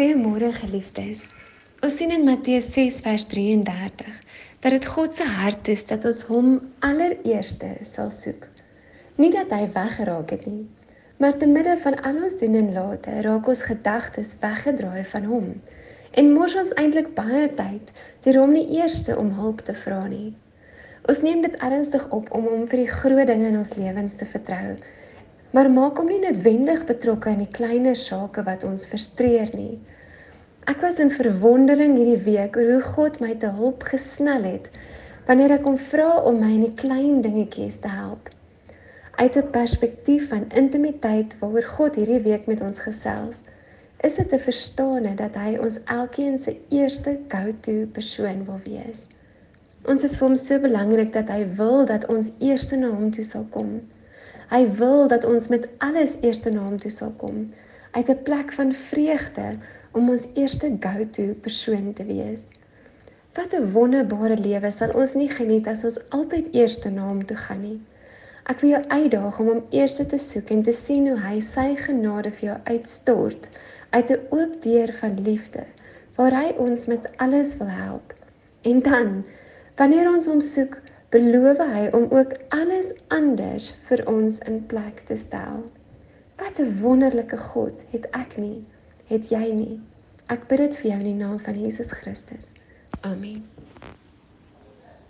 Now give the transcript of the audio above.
Goeiemôre geliefdes. Ons sien in Matteus 6 vers 33 dat dit God se hart is dat ons hom allereerste sal soek. Nie dat hy weggeraak het nie, maar te midde van al ons doen en late raak ons gedagtes weggedraai van hom en mors ons eintlik baie tyd deur hom nie eerste om hulp te vra nie. Ons neem dit ernstig op om hom vir die groot dinge in ons lewens te vertrou maar maak hom nie noodwendig betrokke in die kleiner sake wat ons frustreer nie. Ek was in verwondering hierdie week oor hoe God my te hulp gesnel het wanneer ek hom vra om my in die klein dingetjies te help. Uit 'n perspektief van intimiteit waaroor God hierdie week met ons gesels, is dit te verstaan dat hy ons elkeen se eerste go-to persoon wil wees. Ons is vir hom so belangrik dat hy wil dat ons eers na hom toe sal kom. Hy wil dat ons met alles eers na hom toe sal kom uit 'n plek van vreugde om ons eerste go-to persoon te wees. Wat 'n wonderbare lewe sal ons nie geniet as ons altyd eers na hom toe gaan nie. Ek wil jou uitdaag om hom eers te soek en te sien hoe hy sy genade vir jou uitstort uit 'n oop deur van liefde waar hy ons met alles wil help. En dan, wanneer ons hom soek, beloof hy om ook alles anders vir ons in plek te stel. Wat 'n wonderlike God het ek nie, het jy nie. Ek bid dit vir jou in die naam van Jesus Christus. Amen.